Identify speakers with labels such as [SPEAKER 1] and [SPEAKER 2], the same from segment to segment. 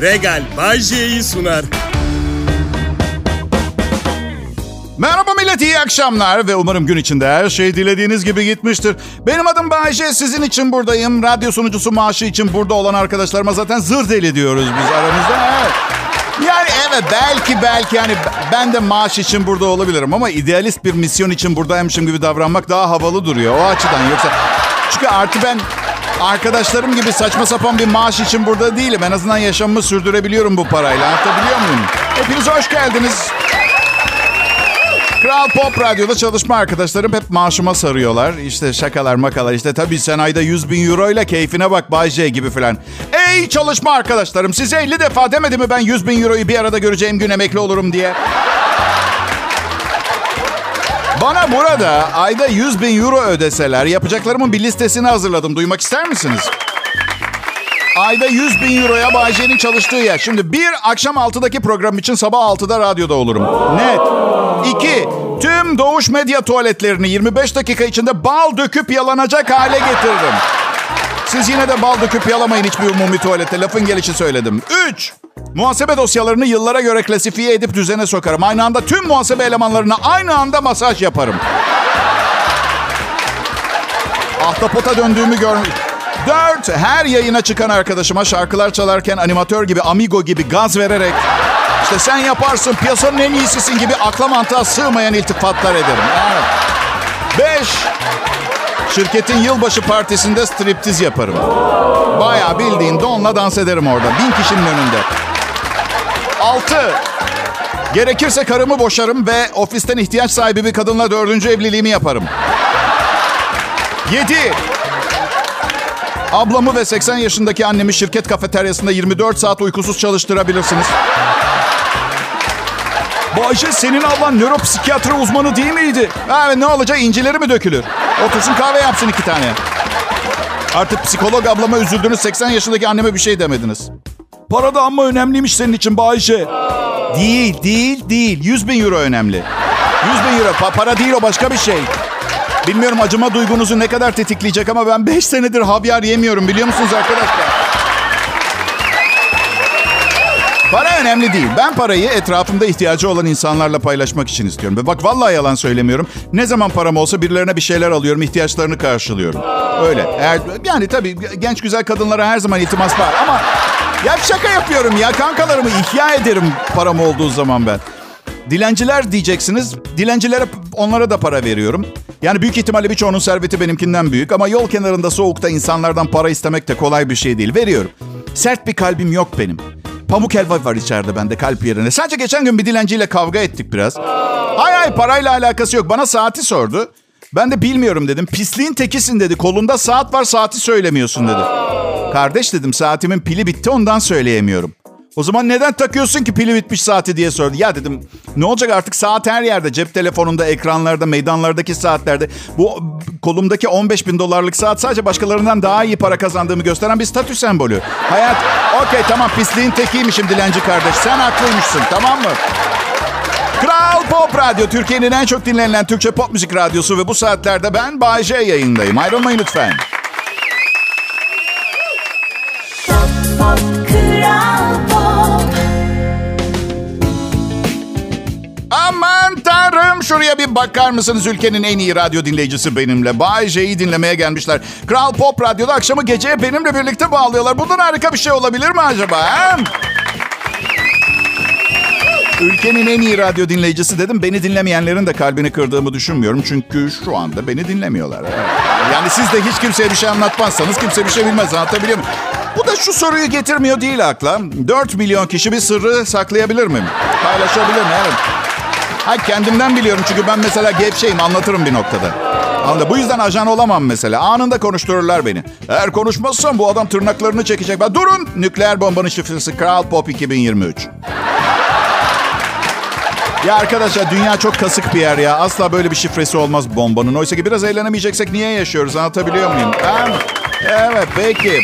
[SPEAKER 1] Regal Bay J'yi sunar.
[SPEAKER 2] Merhaba millet, iyi akşamlar ve umarım gün içinde her şey dilediğiniz gibi gitmiştir. Benim adım Bayece, sizin için buradayım. Radyo sunucusu maaşı için burada olan arkadaşlarıma zaten zır deli diyoruz biz aramızda. Evet. Yani evet belki belki yani ben de maaş için burada olabilirim ama idealist bir misyon için buradaymışım gibi davranmak daha havalı duruyor o açıdan. Yoksa çünkü artı ben arkadaşlarım gibi saçma sapan bir maaş için burada değilim. En azından yaşamımı sürdürebiliyorum bu parayla. Anlatabiliyor muyum? Hepiniz hoş geldiniz. Kral Pop Radyo'da çalışma arkadaşlarım hep maaşıma sarıyorlar. İşte şakalar makalar işte tabii sen ayda 100 bin euro ile keyfine bak Bay J gibi filan. Ey çalışma arkadaşlarım size 50 defa demedi mi ben 100 bin euroyu bir arada göreceğim gün emekli olurum diye. Bana burada ayda 100 bin euro ödeseler yapacaklarımın bir listesini hazırladım. Duymak ister misiniz? Ayda 100 bin euroya Bay J'nin çalıştığı yer. Şimdi bir akşam 6'daki program için sabah 6'da radyoda olurum. Net. İki, tüm doğuş medya tuvaletlerini 25 dakika içinde bal döküp yalanacak hale getiririm. Siz yine de bal döküp yalamayın hiçbir umumi tuvalette. Lafın gelişi söyledim. Üç, muhasebe dosyalarını yıllara göre klasifiye edip düzene sokarım. Aynı anda tüm muhasebe elemanlarına aynı anda masaj yaparım. Ahtapota döndüğümü gör... Dört, her yayına çıkan arkadaşıma şarkılar çalarken animatör gibi, amigo gibi gaz vererek... işte sen yaparsın, piyasanın en iyisisin gibi akla mantığa sığmayan iltifatlar ederim. Evet. Beş, şirketin yılbaşı partisinde striptiz yaparım. Bayağı bildiğin donla dans ederim orada. Bin kişinin önünde. Altı, gerekirse karımı boşarım ve ofisten ihtiyaç sahibi bir kadınla dördüncü evliliğimi yaparım. Yedi, Ablamı ve 80 yaşındaki annemi şirket kafeteryasında 24 saat uykusuz çalıştırabilirsiniz. Bayşe senin ablan nöropsikiyatri uzmanı değil miydi? Evet ne olacak incileri mi dökülür? Otursun kahve yapsın iki tane. Artık psikolog ablama üzüldünüz 80 yaşındaki anneme bir şey demediniz. Para da amma önemliymiş senin için Bayşe. Değil değil değil 100 bin euro önemli. 100 bin euro pa- para değil o başka bir şey. Bilmiyorum acıma duygunuzu ne kadar tetikleyecek ama ben 5 senedir havyar yemiyorum biliyor musunuz arkadaşlar? Para önemli değil. Ben parayı etrafımda ihtiyacı olan insanlarla paylaşmak için istiyorum. Ve bak vallahi yalan söylemiyorum. Ne zaman param olsa birilerine bir şeyler alıyorum, ihtiyaçlarını karşılıyorum. Öyle. Eğer, yani tabii genç güzel kadınlara her zaman iltimas var ama... Ya şaka yapıyorum ya. Kankalarımı ihya ederim param olduğu zaman ben. Dilenciler diyeceksiniz. Dilencilere onlara da para veriyorum. Yani büyük ihtimalle birçoğunun serveti benimkinden büyük ama yol kenarında soğukta insanlardan para istemek de kolay bir şey değil. Veriyorum. Sert bir kalbim yok benim. Pamuk helva var içeride bende kalp yerine. Sadece geçen gün bir dilenciyle kavga ettik biraz. Hay hay parayla alakası yok. Bana saati sordu. Ben de bilmiyorum dedim. Pisliğin tekisin dedi. Kolunda saat var saati söylemiyorsun dedi. Kardeş dedim saatimin pili bitti ondan söyleyemiyorum. O zaman neden takıyorsun ki pili bitmiş saati diye sordu. Ya dedim ne olacak artık saat her yerde. Cep telefonunda, ekranlarda, meydanlardaki saatlerde. Bu kolumdaki 15 bin dolarlık saat sadece başkalarından daha iyi para kazandığımı gösteren bir statü sembolü. Hayat, okey tamam pisliğin tekiymişim dilenci kardeş. Sen haklıymışsın tamam mı? Kral Pop Radyo, Türkiye'nin en çok dinlenilen Türkçe pop müzik radyosu ve bu saatlerde ben Bay J yayındayım. Ayrılmayın lütfen. Şuraya bir bakar mısınız? Ülkenin en iyi radyo dinleyicisi benimle. Bay J'yi dinlemeye gelmişler. Kral Pop Radyo'da akşamı geceye benimle birlikte bağlıyorlar. Bundan harika bir şey olabilir mi acaba? He? Ülkenin en iyi radyo dinleyicisi dedim. Beni dinlemeyenlerin de kalbini kırdığımı düşünmüyorum. Çünkü şu anda beni dinlemiyorlar. Yani siz de hiç kimseye bir şey anlatmazsanız kimse bir şey bilmez. Anlatabiliyor muyum? Bu da şu soruyu getirmiyor değil akla. 4 milyon kişi bir sırrı saklayabilir mi? Paylaşabilir mi? Evet. Ha kendimden biliyorum çünkü ben mesela gevşeyim anlatırım bir noktada. Anladın? Bu yüzden ajan olamam mesela. Anında konuştururlar beni. Eğer konuşmazsam bu adam tırnaklarını çekecek. Ben durun. Nükleer bombanın şifresi Kral Pop 2023. Ya arkadaşlar dünya çok kasık bir yer ya. Asla böyle bir şifresi olmaz bombanın. Oysa ki biraz eğlenemeyeceksek niye yaşıyoruz anlatabiliyor muyum? Ben... Evet peki.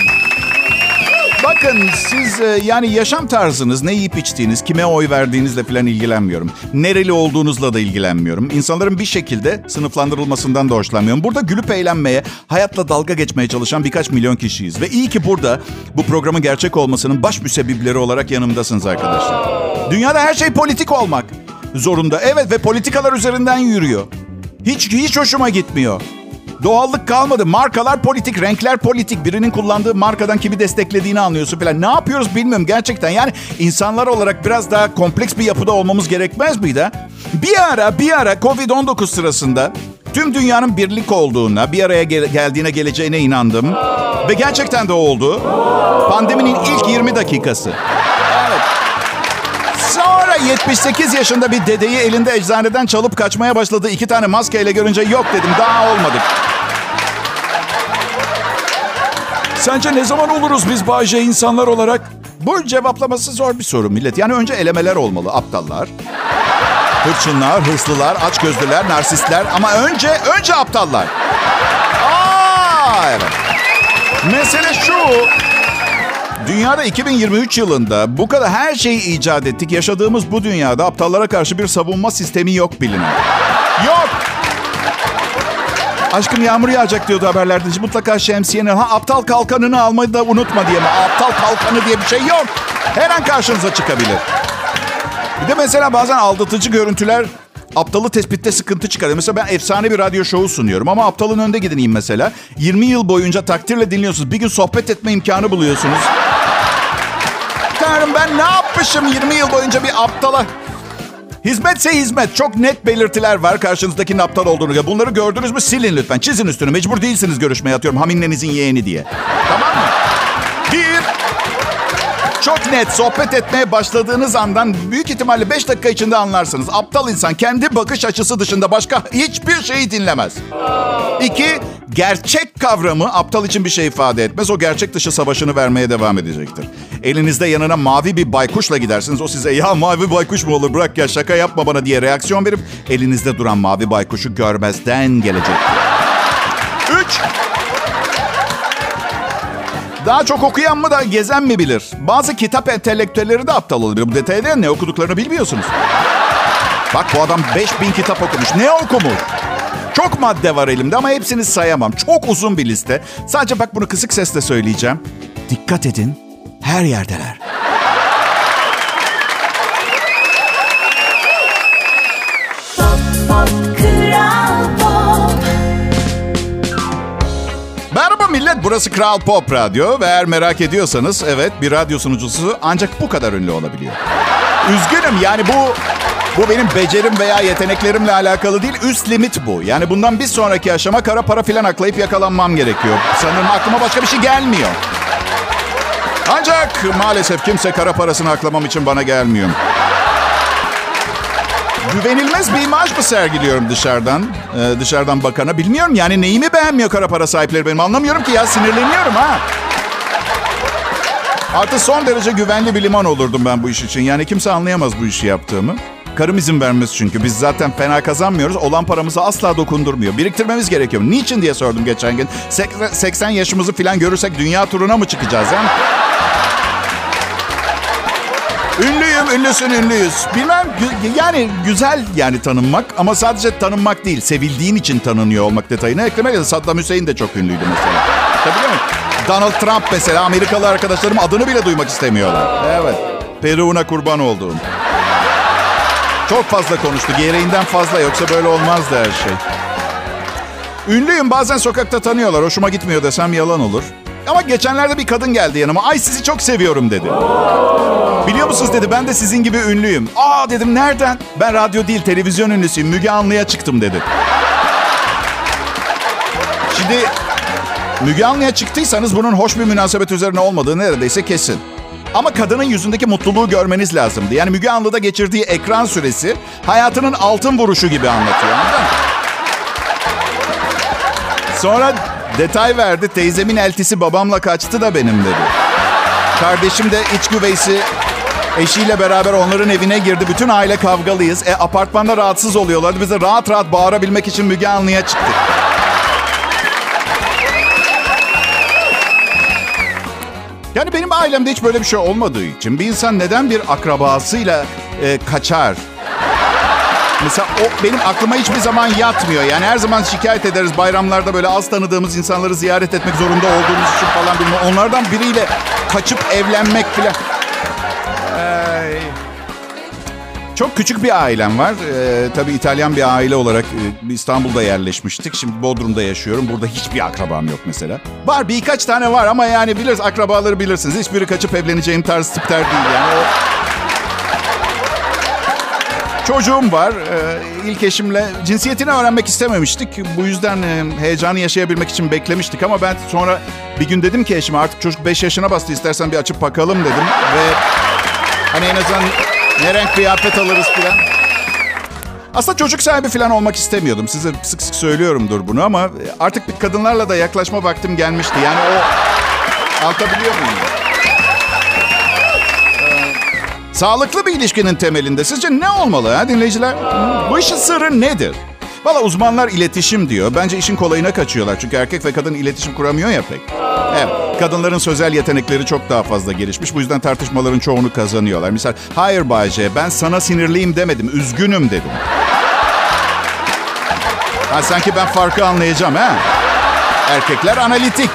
[SPEAKER 2] Bakın siz e, yani yaşam tarzınız, ne yiyip içtiğiniz, kime oy verdiğinizle falan ilgilenmiyorum. Nereli olduğunuzla da ilgilenmiyorum. İnsanların bir şekilde sınıflandırılmasından da hoşlanmıyorum. Burada gülüp eğlenmeye, hayatla dalga geçmeye çalışan birkaç milyon kişiyiz. Ve iyi ki burada bu programın gerçek olmasının baş müsebbipleri olarak yanımdasınız arkadaşlar. Dünyada her şey politik olmak zorunda. Evet ve politikalar üzerinden yürüyor. Hiç hiç hoşuma gitmiyor. Doğallık kalmadı. Markalar politik, renkler politik. Birinin kullandığı markadan kimi desteklediğini anlıyorsun falan. Ne yapıyoruz bilmiyorum gerçekten. Yani insanlar olarak biraz daha kompleks bir yapıda olmamız gerekmez miydi? Bir ara bir ara Covid-19 sırasında tüm dünyanın birlik olduğuna, bir araya gel- geldiğine geleceğine inandım. Ve gerçekten de oldu. Pandeminin ilk 20 dakikası. Evet. Sonra 78 yaşında bir dedeyi elinde eczaneden çalıp kaçmaya başladığı iki tane maskeyle görünce yok dedim daha olmadık. Sence ne zaman oluruz biz Bayce insanlar olarak? Bu cevaplaması zor bir soru millet. Yani önce elemeler olmalı. Aptallar, hırçınlar, hırslılar, açgözlüler, narsistler. Ama önce, önce aptallar. Aa, evet. Mesele şu. Dünyada 2023 yılında bu kadar her şeyi icat ettik. Yaşadığımız bu dünyada aptallara karşı bir savunma sistemi yok bilinen. Yok. Aşkım yağmur yağacak diyordu haberlerde. Mutlaka şemsiyeni, ha aptal kalkanını almayı da unutma diye mi? Aptal kalkanı diye bir şey yok. Her an karşınıza çıkabilir. Bir de mesela bazen aldatıcı görüntüler aptalı tespitte sıkıntı çıkarıyor. Mesela ben efsane bir radyo şovu sunuyorum ama aptalın önde gidineyim mesela. 20 yıl boyunca takdirle dinliyorsunuz. Bir gün sohbet etme imkanı buluyorsunuz. Tanrım ben ne yapmışım 20 yıl boyunca bir aptala? Hizmetse hizmet. Çok net belirtiler var karşınızdakinin aptal olduğunu. Bunları gördünüz mü silin lütfen. Çizin üstünü. Mecbur değilsiniz görüşmeye atıyorum. Haminnenizin yeğeni diye. Tamam mı? Bir, çok net sohbet etmeye başladığınız andan büyük ihtimalle 5 dakika içinde anlarsınız. Aptal insan kendi bakış açısı dışında başka hiçbir şeyi dinlemez. İki, gerçek kavramı aptal için bir şey ifade etmez. O gerçek dışı savaşını vermeye devam edecektir. Elinizde yanına mavi bir baykuşla gidersiniz. O size ya mavi baykuş mu olur bırak ya şaka yapma bana diye reaksiyon verip elinizde duran mavi baykuşu görmezden gelecektir. Üç, daha çok okuyan mı da gezen mi bilir? Bazı kitap entelektüelleri de aptal olabilir. Bu detayda ne okuduklarını bilmiyorsunuz. Bak bu adam 5000 kitap okumuş. Ne okumuş? Çok madde var elimde ama hepsini sayamam. Çok uzun bir liste. Sadece bak bunu kısık sesle söyleyeceğim. Dikkat edin. Her yerdeler. Burası Kral Pop Radyo ve eğer merak ediyorsanız evet bir radyo sunucusu ancak bu kadar ünlü olabiliyor. Üzgünüm yani bu bu benim becerim veya yeteneklerimle alakalı değil, üst limit bu. Yani bundan bir sonraki aşama kara para filan aklayıp yakalanmam gerekiyor. Sanırım aklıma başka bir şey gelmiyor. Ancak maalesef kimse kara parasını aklamam için bana gelmiyor. Güvenilmez bir imaj mı sergiliyorum dışarıdan? Ee, dışarıdan bakana. Bilmiyorum yani neyimi beğenmiyor kara para sahipleri benim. Anlamıyorum ki ya sinirleniyorum ha. Artı son derece güvenli bir liman olurdum ben bu iş için. Yani kimse anlayamaz bu işi yaptığımı. Karım izin vermez çünkü. Biz zaten fena kazanmıyoruz. Olan paramızı asla dokundurmuyor. Biriktirmemiz gerekiyor. Niçin diye sordum geçen gün. 80 yaşımızı falan görürsek dünya turuna mı çıkacağız? Yani? Ünlüyüm, ünlüsün, ünlüyüz. Bilmem yani güzel yani tanınmak ama sadece tanınmak değil, sevildiğin için tanınıyor olmak detayını eklemek lazım. Saddam Hüseyin de çok ünlüydü mesela. Tabii değil mi? Donald Trump mesela Amerikalı arkadaşlarım adını bile duymak istemiyorlar. Evet. Peru'na kurban olduğum. Çok fazla konuştu. Gereğinden fazla yoksa böyle olmazdı her şey. Ünlüyüm bazen sokakta tanıyorlar. Hoşuma gitmiyor desem yalan olur. Ama geçenlerde bir kadın geldi yanıma. Ay sizi çok seviyorum dedi. Biliyor musunuz dedi ben de sizin gibi ünlüyüm. Aa dedim nereden? Ben radyo değil televizyon ünlüsüyüm. Müge Anlı'ya çıktım dedi. Şimdi Müge Anlı'ya çıktıysanız bunun hoş bir münasebet üzerine olmadığı neredeyse kesin. Ama kadının yüzündeki mutluluğu görmeniz lazımdı. Yani Müge Anlı'da geçirdiği ekran süresi hayatının altın vuruşu gibi anlatıyor. Anladın? Sonra detay verdi. Teyzemin eltisi babamla kaçtı da benim dedi. Kardeşim de iç güveysi eşiyle beraber onların evine girdi. Bütün aile kavgalıyız. E apartmanda rahatsız oluyorlardı. Biz de rahat rahat bağırabilmek için Müge Anlı'ya çıktık. Yani benim ailemde hiç böyle bir şey olmadığı için bir insan neden bir akrabasıyla e, kaçar? Mesela o benim aklıma hiçbir zaman yatmıyor. Yani her zaman şikayet ederiz bayramlarda böyle az tanıdığımız insanları ziyaret etmek zorunda olduğumuz için falan bilmem. Onlardan biriyle kaçıp evlenmek falan. Ay. Çok küçük bir ailem var. Ee, tabii İtalyan bir aile olarak e, İstanbul'da yerleşmiştik. Şimdi Bodrum'da yaşıyorum. Burada hiçbir akrabam yok mesela. Var birkaç tane var ama yani biliriz akrabaları bilirsiniz. Hiçbiri kaçıp evleneceğim tarz tipler değil yani. O... Çocuğum var. Ee, ilk eşimle cinsiyetini öğrenmek istememiştik. Bu yüzden e, heyecanı yaşayabilmek için beklemiştik. Ama ben sonra bir gün dedim ki eşime artık çocuk 5 yaşına bastı istersen bir açıp bakalım dedim. Ve hani en azından ne renk kıyafet alırız falan. Aslında çocuk sahibi falan olmak istemiyordum. Size sık sık söylüyorumdur bunu ama artık bir kadınlarla da yaklaşma vaktim gelmişti. Yani o... Anlatabiliyor muyum? Sağlıklı bir ilişkinin temelinde sizce ne olmalı ha dinleyiciler? Bu işin sırrı nedir? Valla uzmanlar iletişim diyor. Bence işin kolayına kaçıyorlar. Çünkü erkek ve kadın iletişim kuramıyor ya pek. Evet, kadınların sözel yetenekleri çok daha fazla gelişmiş. Bu yüzden tartışmaların çoğunu kazanıyorlar. Misal, hayır Bayce ben sana sinirliyim demedim, üzgünüm dedim. Ha, sanki ben farkı anlayacağım ha. Erkekler analitik.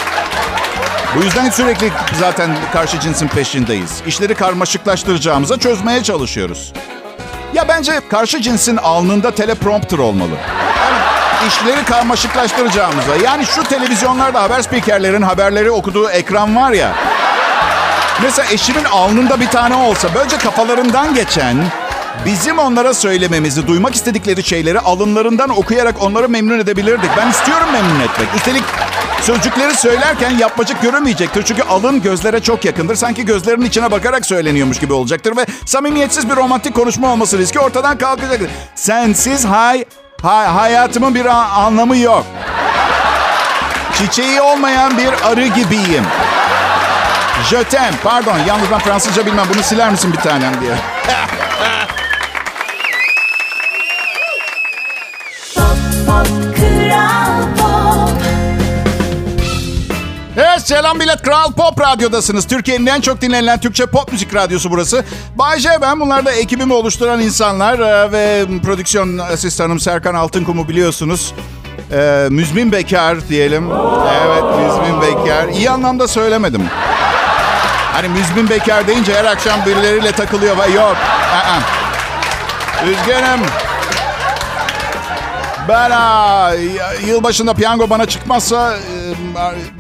[SPEAKER 2] Bu yüzden sürekli zaten karşı cinsin peşindeyiz. İşleri karmaşıklaştıracağımıza çözmeye çalışıyoruz. Ya bence karşı cinsin alnında teleprompter olmalı. Yani işleri karmaşıklaştıracağımıza. Yani şu televizyonlarda haber spikerlerin haberleri okuduğu ekran var ya. Mesela eşimin alnında bir tane olsa böylece kafalarından geçen bizim onlara söylememizi, duymak istedikleri şeyleri alınlarından okuyarak onları memnun edebilirdik. Ben istiyorum memnun etmek. Üstelik sözcükleri söylerken yapmacık görünmeyecektir. Çünkü alın gözlere çok yakındır. Sanki gözlerinin içine bakarak söyleniyormuş gibi olacaktır. Ve samimiyetsiz bir romantik konuşma olması riski ortadan kalkacaktır. Sensiz hay, hay hayatımın bir anlamı yok. Çiçeği olmayan bir arı gibiyim. Jötem. Pardon yalnız ben Fransızca bilmem. Bunu siler misin bir tanem diye. selam millet. Kral Pop Radyo'dasınız. Türkiye'nin en çok dinlenilen Türkçe pop müzik radyosu burası. Bay J ben. Bunlar da ekibimi oluşturan insanlar. Ee, ve prodüksiyon asistanım Serkan Altınkum'u biliyorsunuz. Ee, müzmin bekar diyelim. Evet müzmin bekar. İyi anlamda söylemedim. Hani müzmin bekar deyince her akşam birileriyle takılıyor. Yok. Aa. Üzgünüm. Ben aa, yılbaşında piyango bana çıkmazsa e,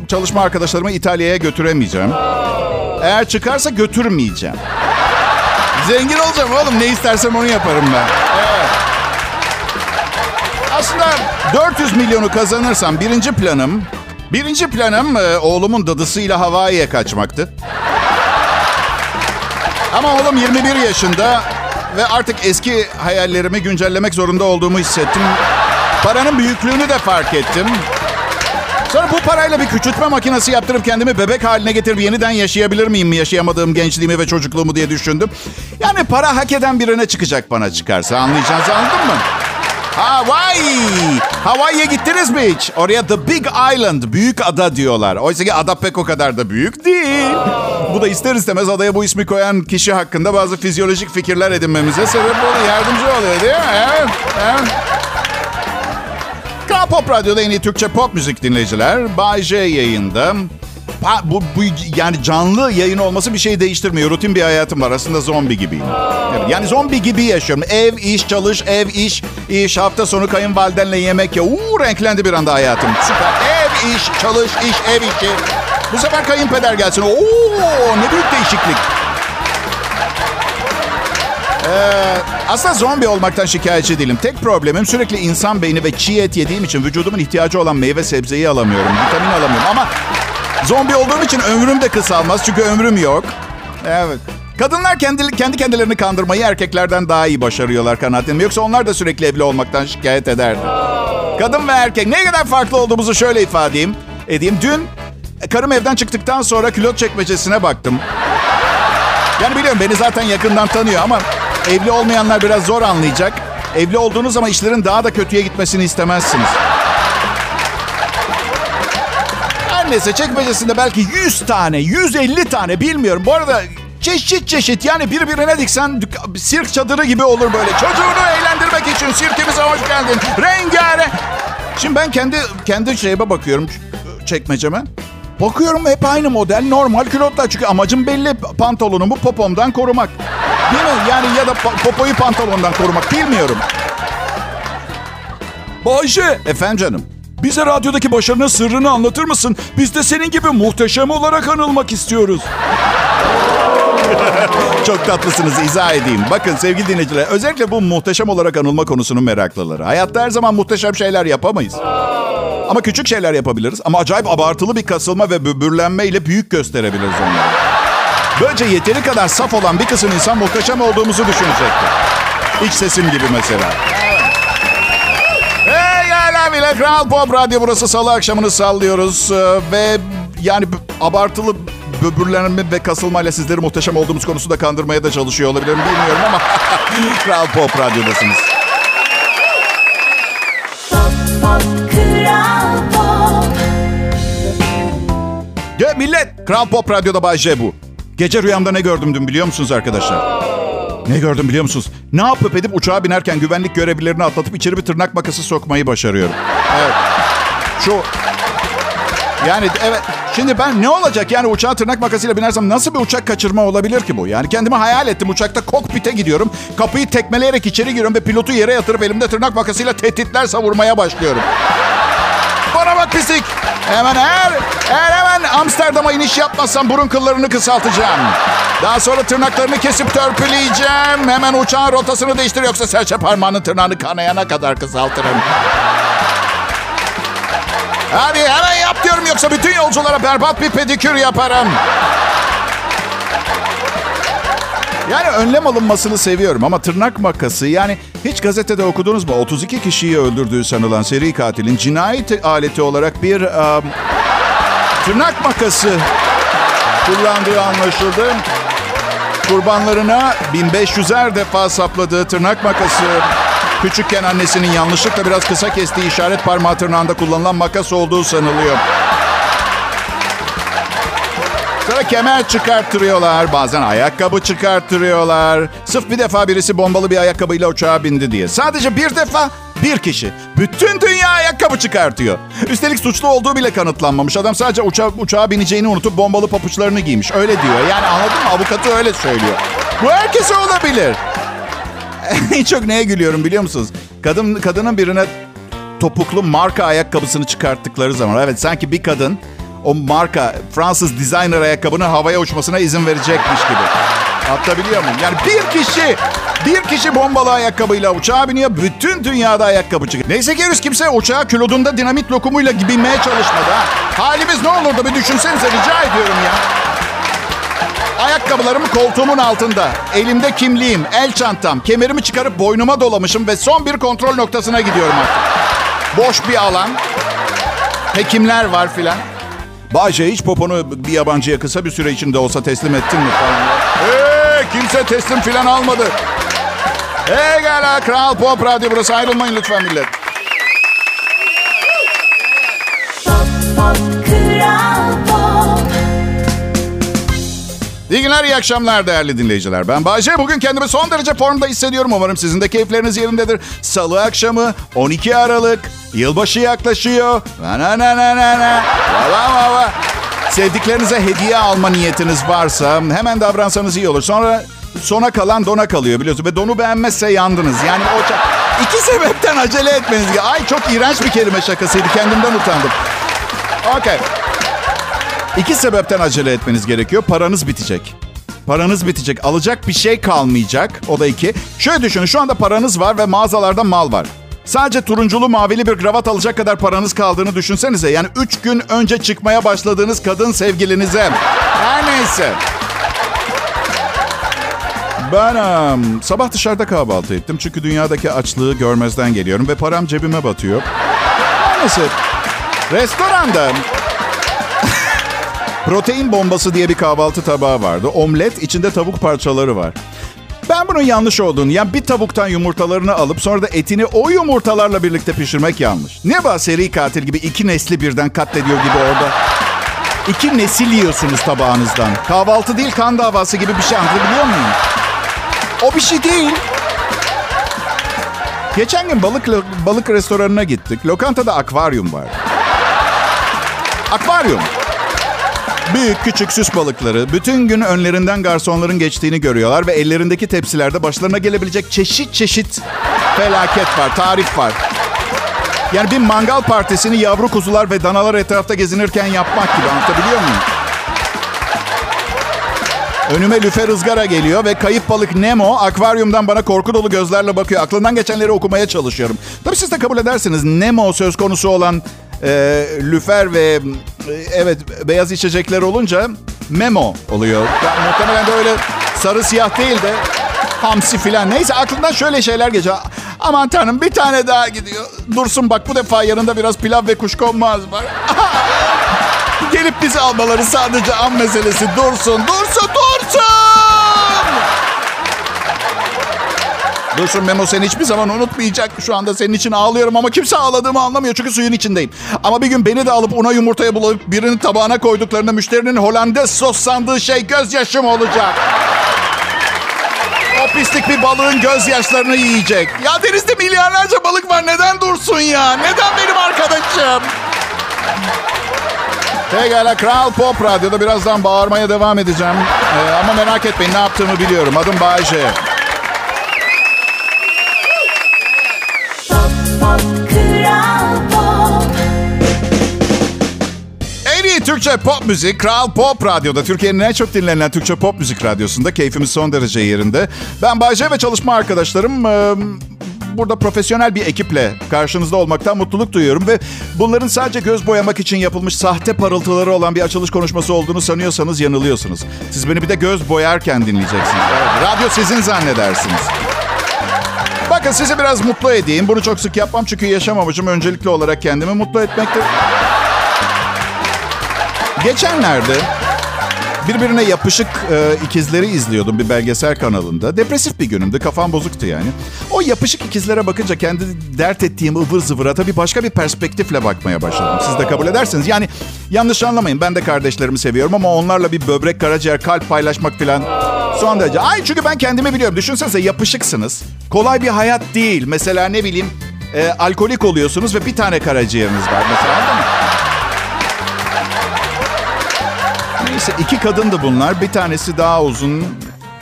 [SPEAKER 2] çalışma arkadaşlarımı İtalya'ya götüremeyeceğim. Eğer çıkarsa götürmeyeceğim. Zengin olacağım oğlum. Ne istersem onu yaparım ben. Evet. Aslında 400 milyonu kazanırsam birinci planım... Birinci planım e, oğlumun dadısıyla Hawaii'ye kaçmaktı. Ama oğlum 21 yaşında ve artık eski hayallerimi güncellemek zorunda olduğumu hissettim. Paranın büyüklüğünü de fark ettim. Sonra bu parayla bir küçültme makinesi yaptırıp kendimi bebek haline getirip yeniden yaşayabilir miyim mi? Yaşayamadığım gençliğimi ve çocukluğumu diye düşündüm. Yani para hak eden birine çıkacak bana çıkarsa. Anlayacağınızı anladın mı? Hawaii. Hawaii'ye gittiniz mi hiç? Oraya The Big Island, büyük ada diyorlar. Oysa ki ada pek o kadar da büyük değil. Bu da ister istemez adaya bu ismi koyan kişi hakkında bazı fizyolojik fikirler edinmemize sebep oluyor. Yardımcı oluyor değil mi? Evet, evet. Pop Radyo'da en iyi Türkçe pop müzik dinleyiciler. Bay J yayında. Ha, bu, bu yani canlı yayın olması bir şey değiştirmiyor. Rutin bir hayatım var. Aslında zombi gibiyim. Evet, yani zombi gibi yaşıyorum. Ev, iş, çalış, ev, iş, iş. Hafta sonu kayınvalidenle yemek ya. Uuu renklendi bir anda hayatım. Süper. Ev, iş, çalış, iş, ev, işi. Bu sefer kayınpeder gelsin. Oo ne büyük değişiklik. Ee, aslında zombi olmaktan şikayetçi değilim. Tek problemim sürekli insan beyni ve çiğ et yediğim için vücudumun ihtiyacı olan meyve sebzeyi alamıyorum. Vitamin alamıyorum ama zombi olduğum için ömrüm de kısalmaz çünkü ömrüm yok. Evet. Kadınlar kendi, kendi kendilerini kandırmayı erkeklerden daha iyi başarıyorlar kanaatim. Yoksa onlar da sürekli evli olmaktan şikayet ederdi. Kadın ve erkek ne kadar farklı olduğumuzu şöyle ifade edeyim. edeyim. Dün karım evden çıktıktan sonra külot çekmecesine baktım. Yani biliyorum beni zaten yakından tanıyor ama evli olmayanlar biraz zor anlayacak. Evli olduğunuz zaman işlerin daha da kötüye gitmesini istemezsiniz. Her neyse çekmecesinde belki 100 tane, 150 tane bilmiyorum. Bu arada çeşit çeşit yani birbirine diksen sirk çadırı gibi olur böyle. Çocuğunu eğlendirmek için sirkimize hoş geldin. Rengarenk. Şimdi ben kendi kendi şeyime bakıyorum çekmeceme. Bakıyorum hep aynı model normal külotlar. Çünkü amacım belli pantolonumu popomdan korumak. Değil mi? Yani ya da popoyu pantolondan korumak bilmiyorum. Bayşe. Efendim canım. Bize radyodaki başarının sırrını anlatır mısın? Biz de senin gibi muhteşem olarak anılmak istiyoruz. Çok tatlısınız izah edeyim. Bakın sevgili dinleyiciler özellikle bu muhteşem olarak anılma konusunun meraklıları. Hayatta her zaman muhteşem şeyler yapamayız. Ama küçük şeyler yapabiliriz. Ama acayip abartılı bir kasılma ve böbürlenme ile büyük gösterebiliriz onları. Böylece yeteri kadar saf olan bir kısım insan muhteşem olduğumuzu düşünecektir. İç sesim gibi mesela. Hey hala bile Kral Pop Radyo burası salı akşamını sallıyoruz. Ee, ve yani abartılı böbürlenme ve kasılmayla sizleri muhteşem olduğumuz konusunda kandırmaya da çalışıyor olabilirim bilmiyorum ama Kral Pop Radyo'dasınız. Ya millet, Kral Pop Radyo'da Bay J bu. Gece rüyamda ne gördüm dün biliyor musunuz arkadaşlar? Ne gördüm biliyor musunuz? Ne yapıp edip uçağa binerken güvenlik görevlilerini atlatıp içeri bir tırnak makası sokmayı başarıyorum. Evet. Şu yani evet şimdi ben ne olacak yani uçağa tırnak makasıyla binersem nasıl bir uçak kaçırma olabilir ki bu? Yani kendimi hayal ettim uçakta kokpite gidiyorum. Kapıyı tekmeleyerek içeri giriyorum ve pilotu yere yatırıp elimde tırnak makasıyla tehditler savurmaya başlıyorum. Bana bak pislik. Hemen eğer, eğer hemen Amsterdam'a iniş yapmazsam burun kıllarını kısaltacağım. Daha sonra tırnaklarını kesip törpüleyeceğim. Hemen uçağın rotasını değiştir yoksa serçe parmağının tırnağını kanayana kadar kısaltırım. Hadi hemen yap diyorum yoksa bütün yolculara berbat bir pedikür yaparım. Yani önlem alınmasını seviyorum ama tırnak makası yani hiç gazetede okudunuz mu? 32 kişiyi öldürdüğü sanılan seri katilin cinayet aleti olarak bir um, tırnak makası kullandığı anlaşıldı. Kurbanlarına 1500'er defa sapladığı tırnak makası küçükken annesinin yanlışlıkla biraz kısa kestiği işaret parmağı tırnağında kullanılan makas olduğu sanılıyor. Sonra kemer çıkarttırıyorlar. Bazen ayakkabı çıkarttırıyorlar. Sırf bir defa birisi bombalı bir ayakkabıyla uçağa bindi diye. Sadece bir defa bir kişi. Bütün dünya ayakkabı çıkartıyor. Üstelik suçlu olduğu bile kanıtlanmamış. Adam sadece uça uçağa bineceğini unutup bombalı papuçlarını giymiş. Öyle diyor. Yani anladın mı? Avukatı öyle söylüyor. Bu herkese olabilir. en çok neye gülüyorum biliyor musunuz? Kadın kadının birine topuklu marka ayakkabısını çıkarttıkları zaman. Evet sanki bir kadın o marka Fransız designer ayakkabının havaya uçmasına izin verecekmiş gibi. Atabiliyor muyum? Yani bir kişi, bir kişi bombalı ayakkabıyla uçağa biniyor. Bütün dünyada ayakkabı çıkıyor. Neyse ki henüz kimse uçağa kilodunda dinamit lokumuyla binmeye çalışmadı. Ha. Halimiz ne olurdu bir düşünsenize rica ediyorum ya. Ayakkabılarım koltuğumun altında. Elimde kimliğim, el çantam, kemerimi çıkarıp boynuma dolamışım ve son bir kontrol noktasına gidiyorum artık. Boş bir alan. Hekimler var filan. Bayce hiç poponu bir yabancıya kısa bir süre içinde olsa teslim ettin mi falan. Hey, kimse teslim filan almadı. Hey gala Kral Pop Radyo burası ayrılmayın lütfen millet. İyi günler, iyi akşamlar değerli dinleyiciler. Ben Bayce. Bugün kendimi son derece formda hissediyorum. Umarım sizin de keyifleriniz yerindedir. Salı akşamı 12 Aralık. Yılbaşı yaklaşıyor. Na na na na na na. Valla valla. Sevdiklerinize hediye alma niyetiniz varsa hemen davransanız iyi olur. Sonra sona kalan dona kalıyor biliyorsun. Ve donu beğenmezse yandınız. Yani o iki sebepten acele etmeniz. Ay çok iğrenç bir kelime şakasıydı. Kendimden utandım. Okey. İki sebepten acele etmeniz gerekiyor. Paranız bitecek. Paranız bitecek. Alacak bir şey kalmayacak. O da iki. Şöyle düşünün. Şu anda paranız var ve mağazalarda mal var. Sadece turunculu mavili bir kravat alacak kadar paranız kaldığını düşünsenize. Yani üç gün önce çıkmaya başladığınız kadın sevgilinize. Her neyse. Ben um, sabah dışarıda kahvaltı ettim. Çünkü dünyadaki açlığı görmezden geliyorum ve param cebime batıyor. Neyse. Restoranda Protein bombası diye bir kahvaltı tabağı vardı. Omlet, içinde tavuk parçaları var. Ben bunun yanlış olduğunu, yani bir tavuktan yumurtalarını alıp sonra da etini o yumurtalarla birlikte pişirmek yanlış. Ne var seri katil gibi iki nesli birden katlediyor gibi orada. İki nesil yiyorsunuz tabağınızdan. Kahvaltı değil kan davası gibi bir şey anlatabiliyor muyum? O bir şey değil. Geçen gün balık balık restoranına gittik. Lokantada akvaryum var. Akvaryum. Büyük küçük süs balıkları bütün gün önlerinden garsonların geçtiğini görüyorlar ve ellerindeki tepsilerde başlarına gelebilecek çeşit çeşit felaket var, tarif var. Yani bir mangal partisini yavru kuzular ve danalar etrafta gezinirken yapmak gibi anlatabiliyor muyum? Önüme lüfer ızgara geliyor ve kayıp balık Nemo akvaryumdan bana korku dolu gözlerle bakıyor. Aklından geçenleri okumaya çalışıyorum. Tabii siz de kabul edersiniz Nemo söz konusu olan e, lüfer ve evet beyaz içecekler olunca memo oluyor. Ya, muhtemelen de öyle sarı siyah değil de hamsi filan. Neyse aklından şöyle şeyler geçiyor. Aman tanrım bir tane daha gidiyor. Dursun bak bu defa yanında biraz pilav ve kuşkonmaz var. Gelip bizi almaları sadece an meselesi. Dursun, dursun! Dursun Memo seni hiçbir zaman unutmayacak. Şu anda senin için ağlıyorum ama kimse ağladığımı anlamıyor. Çünkü suyun içindeyim. Ama bir gün beni de alıp una yumurtaya bulayıp birinin tabağına koyduklarında müşterinin Holandes sos sandığı şey gözyaşım olacak. O pislik bir balığın gözyaşlarını yiyecek. Ya denizde milyarlarca balık var. Neden dursun ya? Neden benim arkadaşım? Pekala Kral Pop Radyo'da birazdan bağırmaya devam edeceğim. Ee, ama merak etmeyin ne yaptığımı biliyorum. Adım Bayece. Türkçe pop müzik Kral Pop Radyo'da. Türkiye'nin en çok dinlenen Türkçe pop müzik radyosunda. Keyfimiz son derece yerinde. Ben Bayce ve çalışma arkadaşlarım... Burada profesyonel bir ekiple karşınızda olmaktan mutluluk duyuyorum ve bunların sadece göz boyamak için yapılmış sahte parıltıları olan bir açılış konuşması olduğunu sanıyorsanız yanılıyorsunuz. Siz beni bir de göz boyarken dinleyeceksiniz. Evet, radyo sizin zannedersiniz. Bakın sizi biraz mutlu edeyim. Bunu çok sık yapmam çünkü yaşam amacım öncelikli olarak kendimi mutlu etmektir. Geçenlerde birbirine yapışık e, ikizleri izliyordum bir belgesel kanalında. Depresif bir günümdü, kafam bozuktu yani. O yapışık ikizlere bakınca kendi dert ettiğim ıvır zıvıra tabii başka bir perspektifle bakmaya başladım. Siz de kabul edersiniz. Yani yanlış anlamayın ben de kardeşlerimi seviyorum ama onlarla bir böbrek, karaciğer, kalp paylaşmak falan son derece. Ay çünkü ben kendimi biliyorum. Düşünsenize yapışıksınız. Kolay bir hayat değil. Mesela ne bileyim e, alkolik oluyorsunuz ve bir tane karaciğeriniz var mesela anladın mı? Neyse iki kadındı bunlar. Bir tanesi daha uzun e,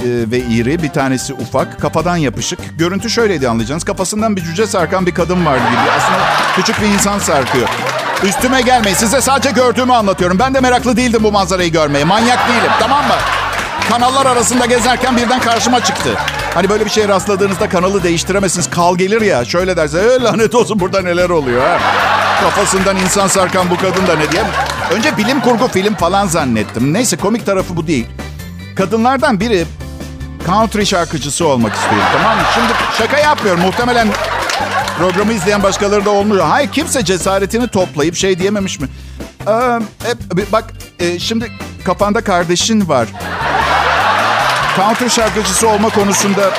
[SPEAKER 2] ve iri, bir tanesi ufak. Kafadan yapışık. Görüntü şöyleydi anlayacağınız. Kafasından bir cüce sarkan bir kadın vardı gibi. Aslında küçük bir insan sarkıyor. Üstüme gelmeyin. Size sadece gördüğümü anlatıyorum. Ben de meraklı değildim bu manzarayı görmeye. Manyak değilim. Tamam mı? Kanallar arasında gezerken birden karşıma çıktı. Hani böyle bir şeye rastladığınızda kanalı değiştiremezsiniz. Kal gelir ya. Şöyle derse "E, lanet olsun burada neler oluyor ha. Kafasından insan sarkan bu kadın da ne diye. Önce bilim kurgu film falan zannettim. Neyse komik tarafı bu değil. Kadınlardan biri country şarkıcısı olmak istiyor tamam mı? Şimdi şaka yapmıyorum. Muhtemelen programı izleyen başkaları da olmuyor. Hayır kimse cesaretini toplayıp şey diyememiş mi? Ee, e, bak e, şimdi kafanda kardeşin var. Country şarkıcısı olma konusunda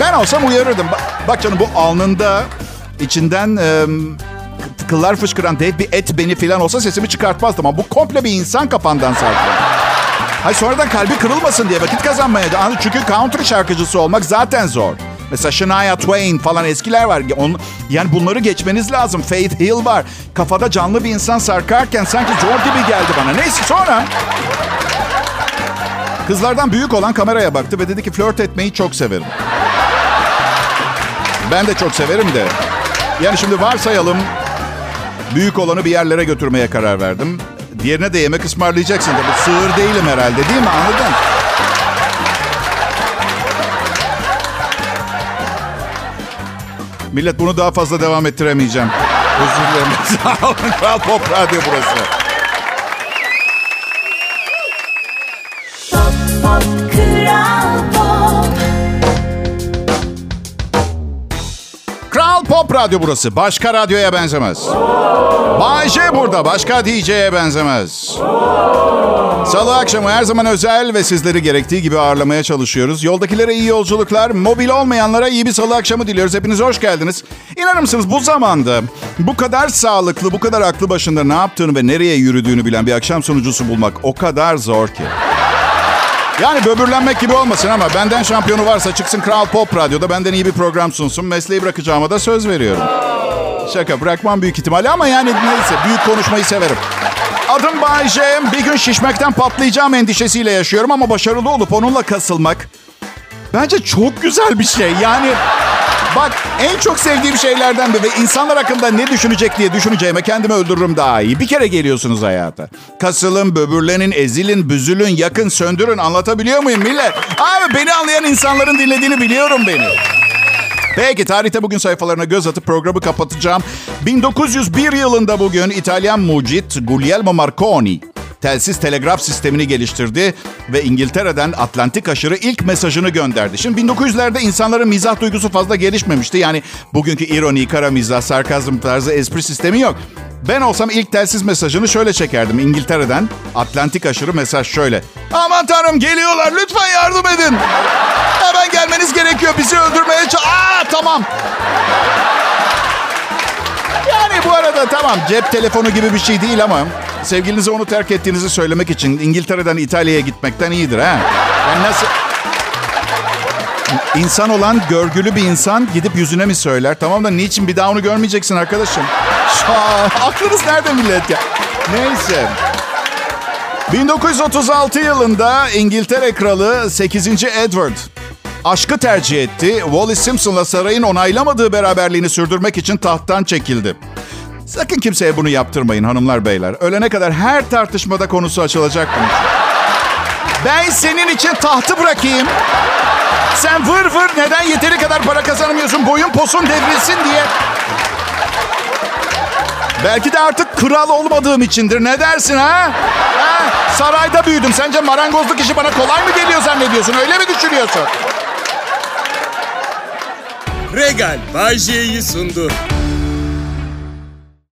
[SPEAKER 2] ben olsam uyarırdım. Bak, bak canım bu alnında içinden e, kıllar fışkıran dev bir et beni falan olsa sesimi çıkartmazdım. Ama bu komple bir insan kafandan sarkıyor. Hayır sonradan kalbi kırılmasın diye vakit kazanmaya. Çünkü country şarkıcısı olmak zaten zor. Mesela Shania Twain falan eskiler var. On, yani bunları geçmeniz lazım. Faith Hill var. Kafada canlı bir insan sarkarken sanki zor gibi geldi bana. Neyse sonra... Kızlardan büyük olan kameraya baktı ve dedi ki flört etmeyi çok severim. Ben de çok severim de. Yani şimdi varsayalım büyük olanı bir yerlere götürmeye karar verdim. Diğerine de yemek ısmarlayacaksın tabii. Sığır değilim herhalde değil mi? Anladın? Millet bunu daha fazla devam ettiremeyeceğim. Özür dilerim. Sağ olun. Kral Pop Radyo burası. Radyo burası. Başka radyoya benzemez. Bay J burada. Başka DJ'ye benzemez. Salı akşamı her zaman özel ve sizleri gerektiği gibi ağırlamaya çalışıyoruz. Yoldakilere iyi yolculuklar, mobil olmayanlara iyi bir salı akşamı diliyoruz. Hepiniz hoş geldiniz. İnanır mısınız bu zamanda bu kadar sağlıklı, bu kadar aklı başında ne yaptığını ve nereye yürüdüğünü bilen bir akşam sunucusu bulmak o kadar zor ki. Yani böbürlenmek gibi olmasın ama benden şampiyonu varsa çıksın Kral Pop Radyo'da benden iyi bir program sunsun. Mesleği bırakacağıma da söz veriyorum. Şaka bırakmam büyük ihtimalle ama yani neyse büyük konuşmayı severim. Adım Bay J. Bir gün şişmekten patlayacağım endişesiyle yaşıyorum ama başarılı olup onunla kasılmak bence çok güzel bir şey. Yani bak en çok sevdiğim şeylerden biri ve insanlar hakkında ne düşünecek diye düşüneceğime kendimi öldürürüm daha iyi. Bir kere geliyorsunuz hayata. Kasılın, böbürlenin, ezilin, büzülün, yakın, söndürün. Anlatabiliyor muyum millet? Abi beni anlayan insanların dinlediğini biliyorum beni. Peki tarihte bugün sayfalarına göz atıp programı kapatacağım. 1901 yılında bugün İtalyan mucit Guglielmo Marconi telsiz telegraf sistemini geliştirdi ve İngiltere'den Atlantik aşırı ilk mesajını gönderdi. Şimdi 1900'lerde insanların mizah duygusu fazla gelişmemişti. Yani bugünkü ironi, kara mizah, sarkazm tarzı espri sistemi yok. Ben olsam ilk telsiz mesajını şöyle çekerdim. İngiltere'den Atlantik aşırı mesaj şöyle. Aman tanrım geliyorlar lütfen yardım edin. Hemen gelmeniz gerekiyor bizi öldürmeye Aa tamam. Yani bu arada tamam cep telefonu gibi bir şey değil ama sevgilinize onu terk ettiğinizi söylemek için İngiltere'den İtalya'ya gitmekten iyidir ha. Yani nasıl... İnsan olan görgülü bir insan gidip yüzüne mi söyler? Tamam da niçin bir daha onu görmeyeceksin arkadaşım? Aklınız nerede millet ya? Neyse. 1936 yılında İngiltere Kralı 8. Edward aşkı tercih etti. Wallis Simpson'la sarayın onaylamadığı beraberliğini sürdürmek için tahttan çekildi. Sakın kimseye bunu yaptırmayın hanımlar beyler. Ölene kadar her tartışmada konusu açılacak bunun. Ben senin için tahtı bırakayım. Sen vır vır neden yeteri kadar para kazanamıyorsun boyun posun devrilsin diye. Belki de artık kral olmadığım içindir. Ne dersin ha? ha? Sarayda büyüdüm. Sence marangozluk işi bana kolay mı geliyor zannediyorsun? Öyle mi düşünüyorsun?
[SPEAKER 1] Regal Bay J'yi sundu.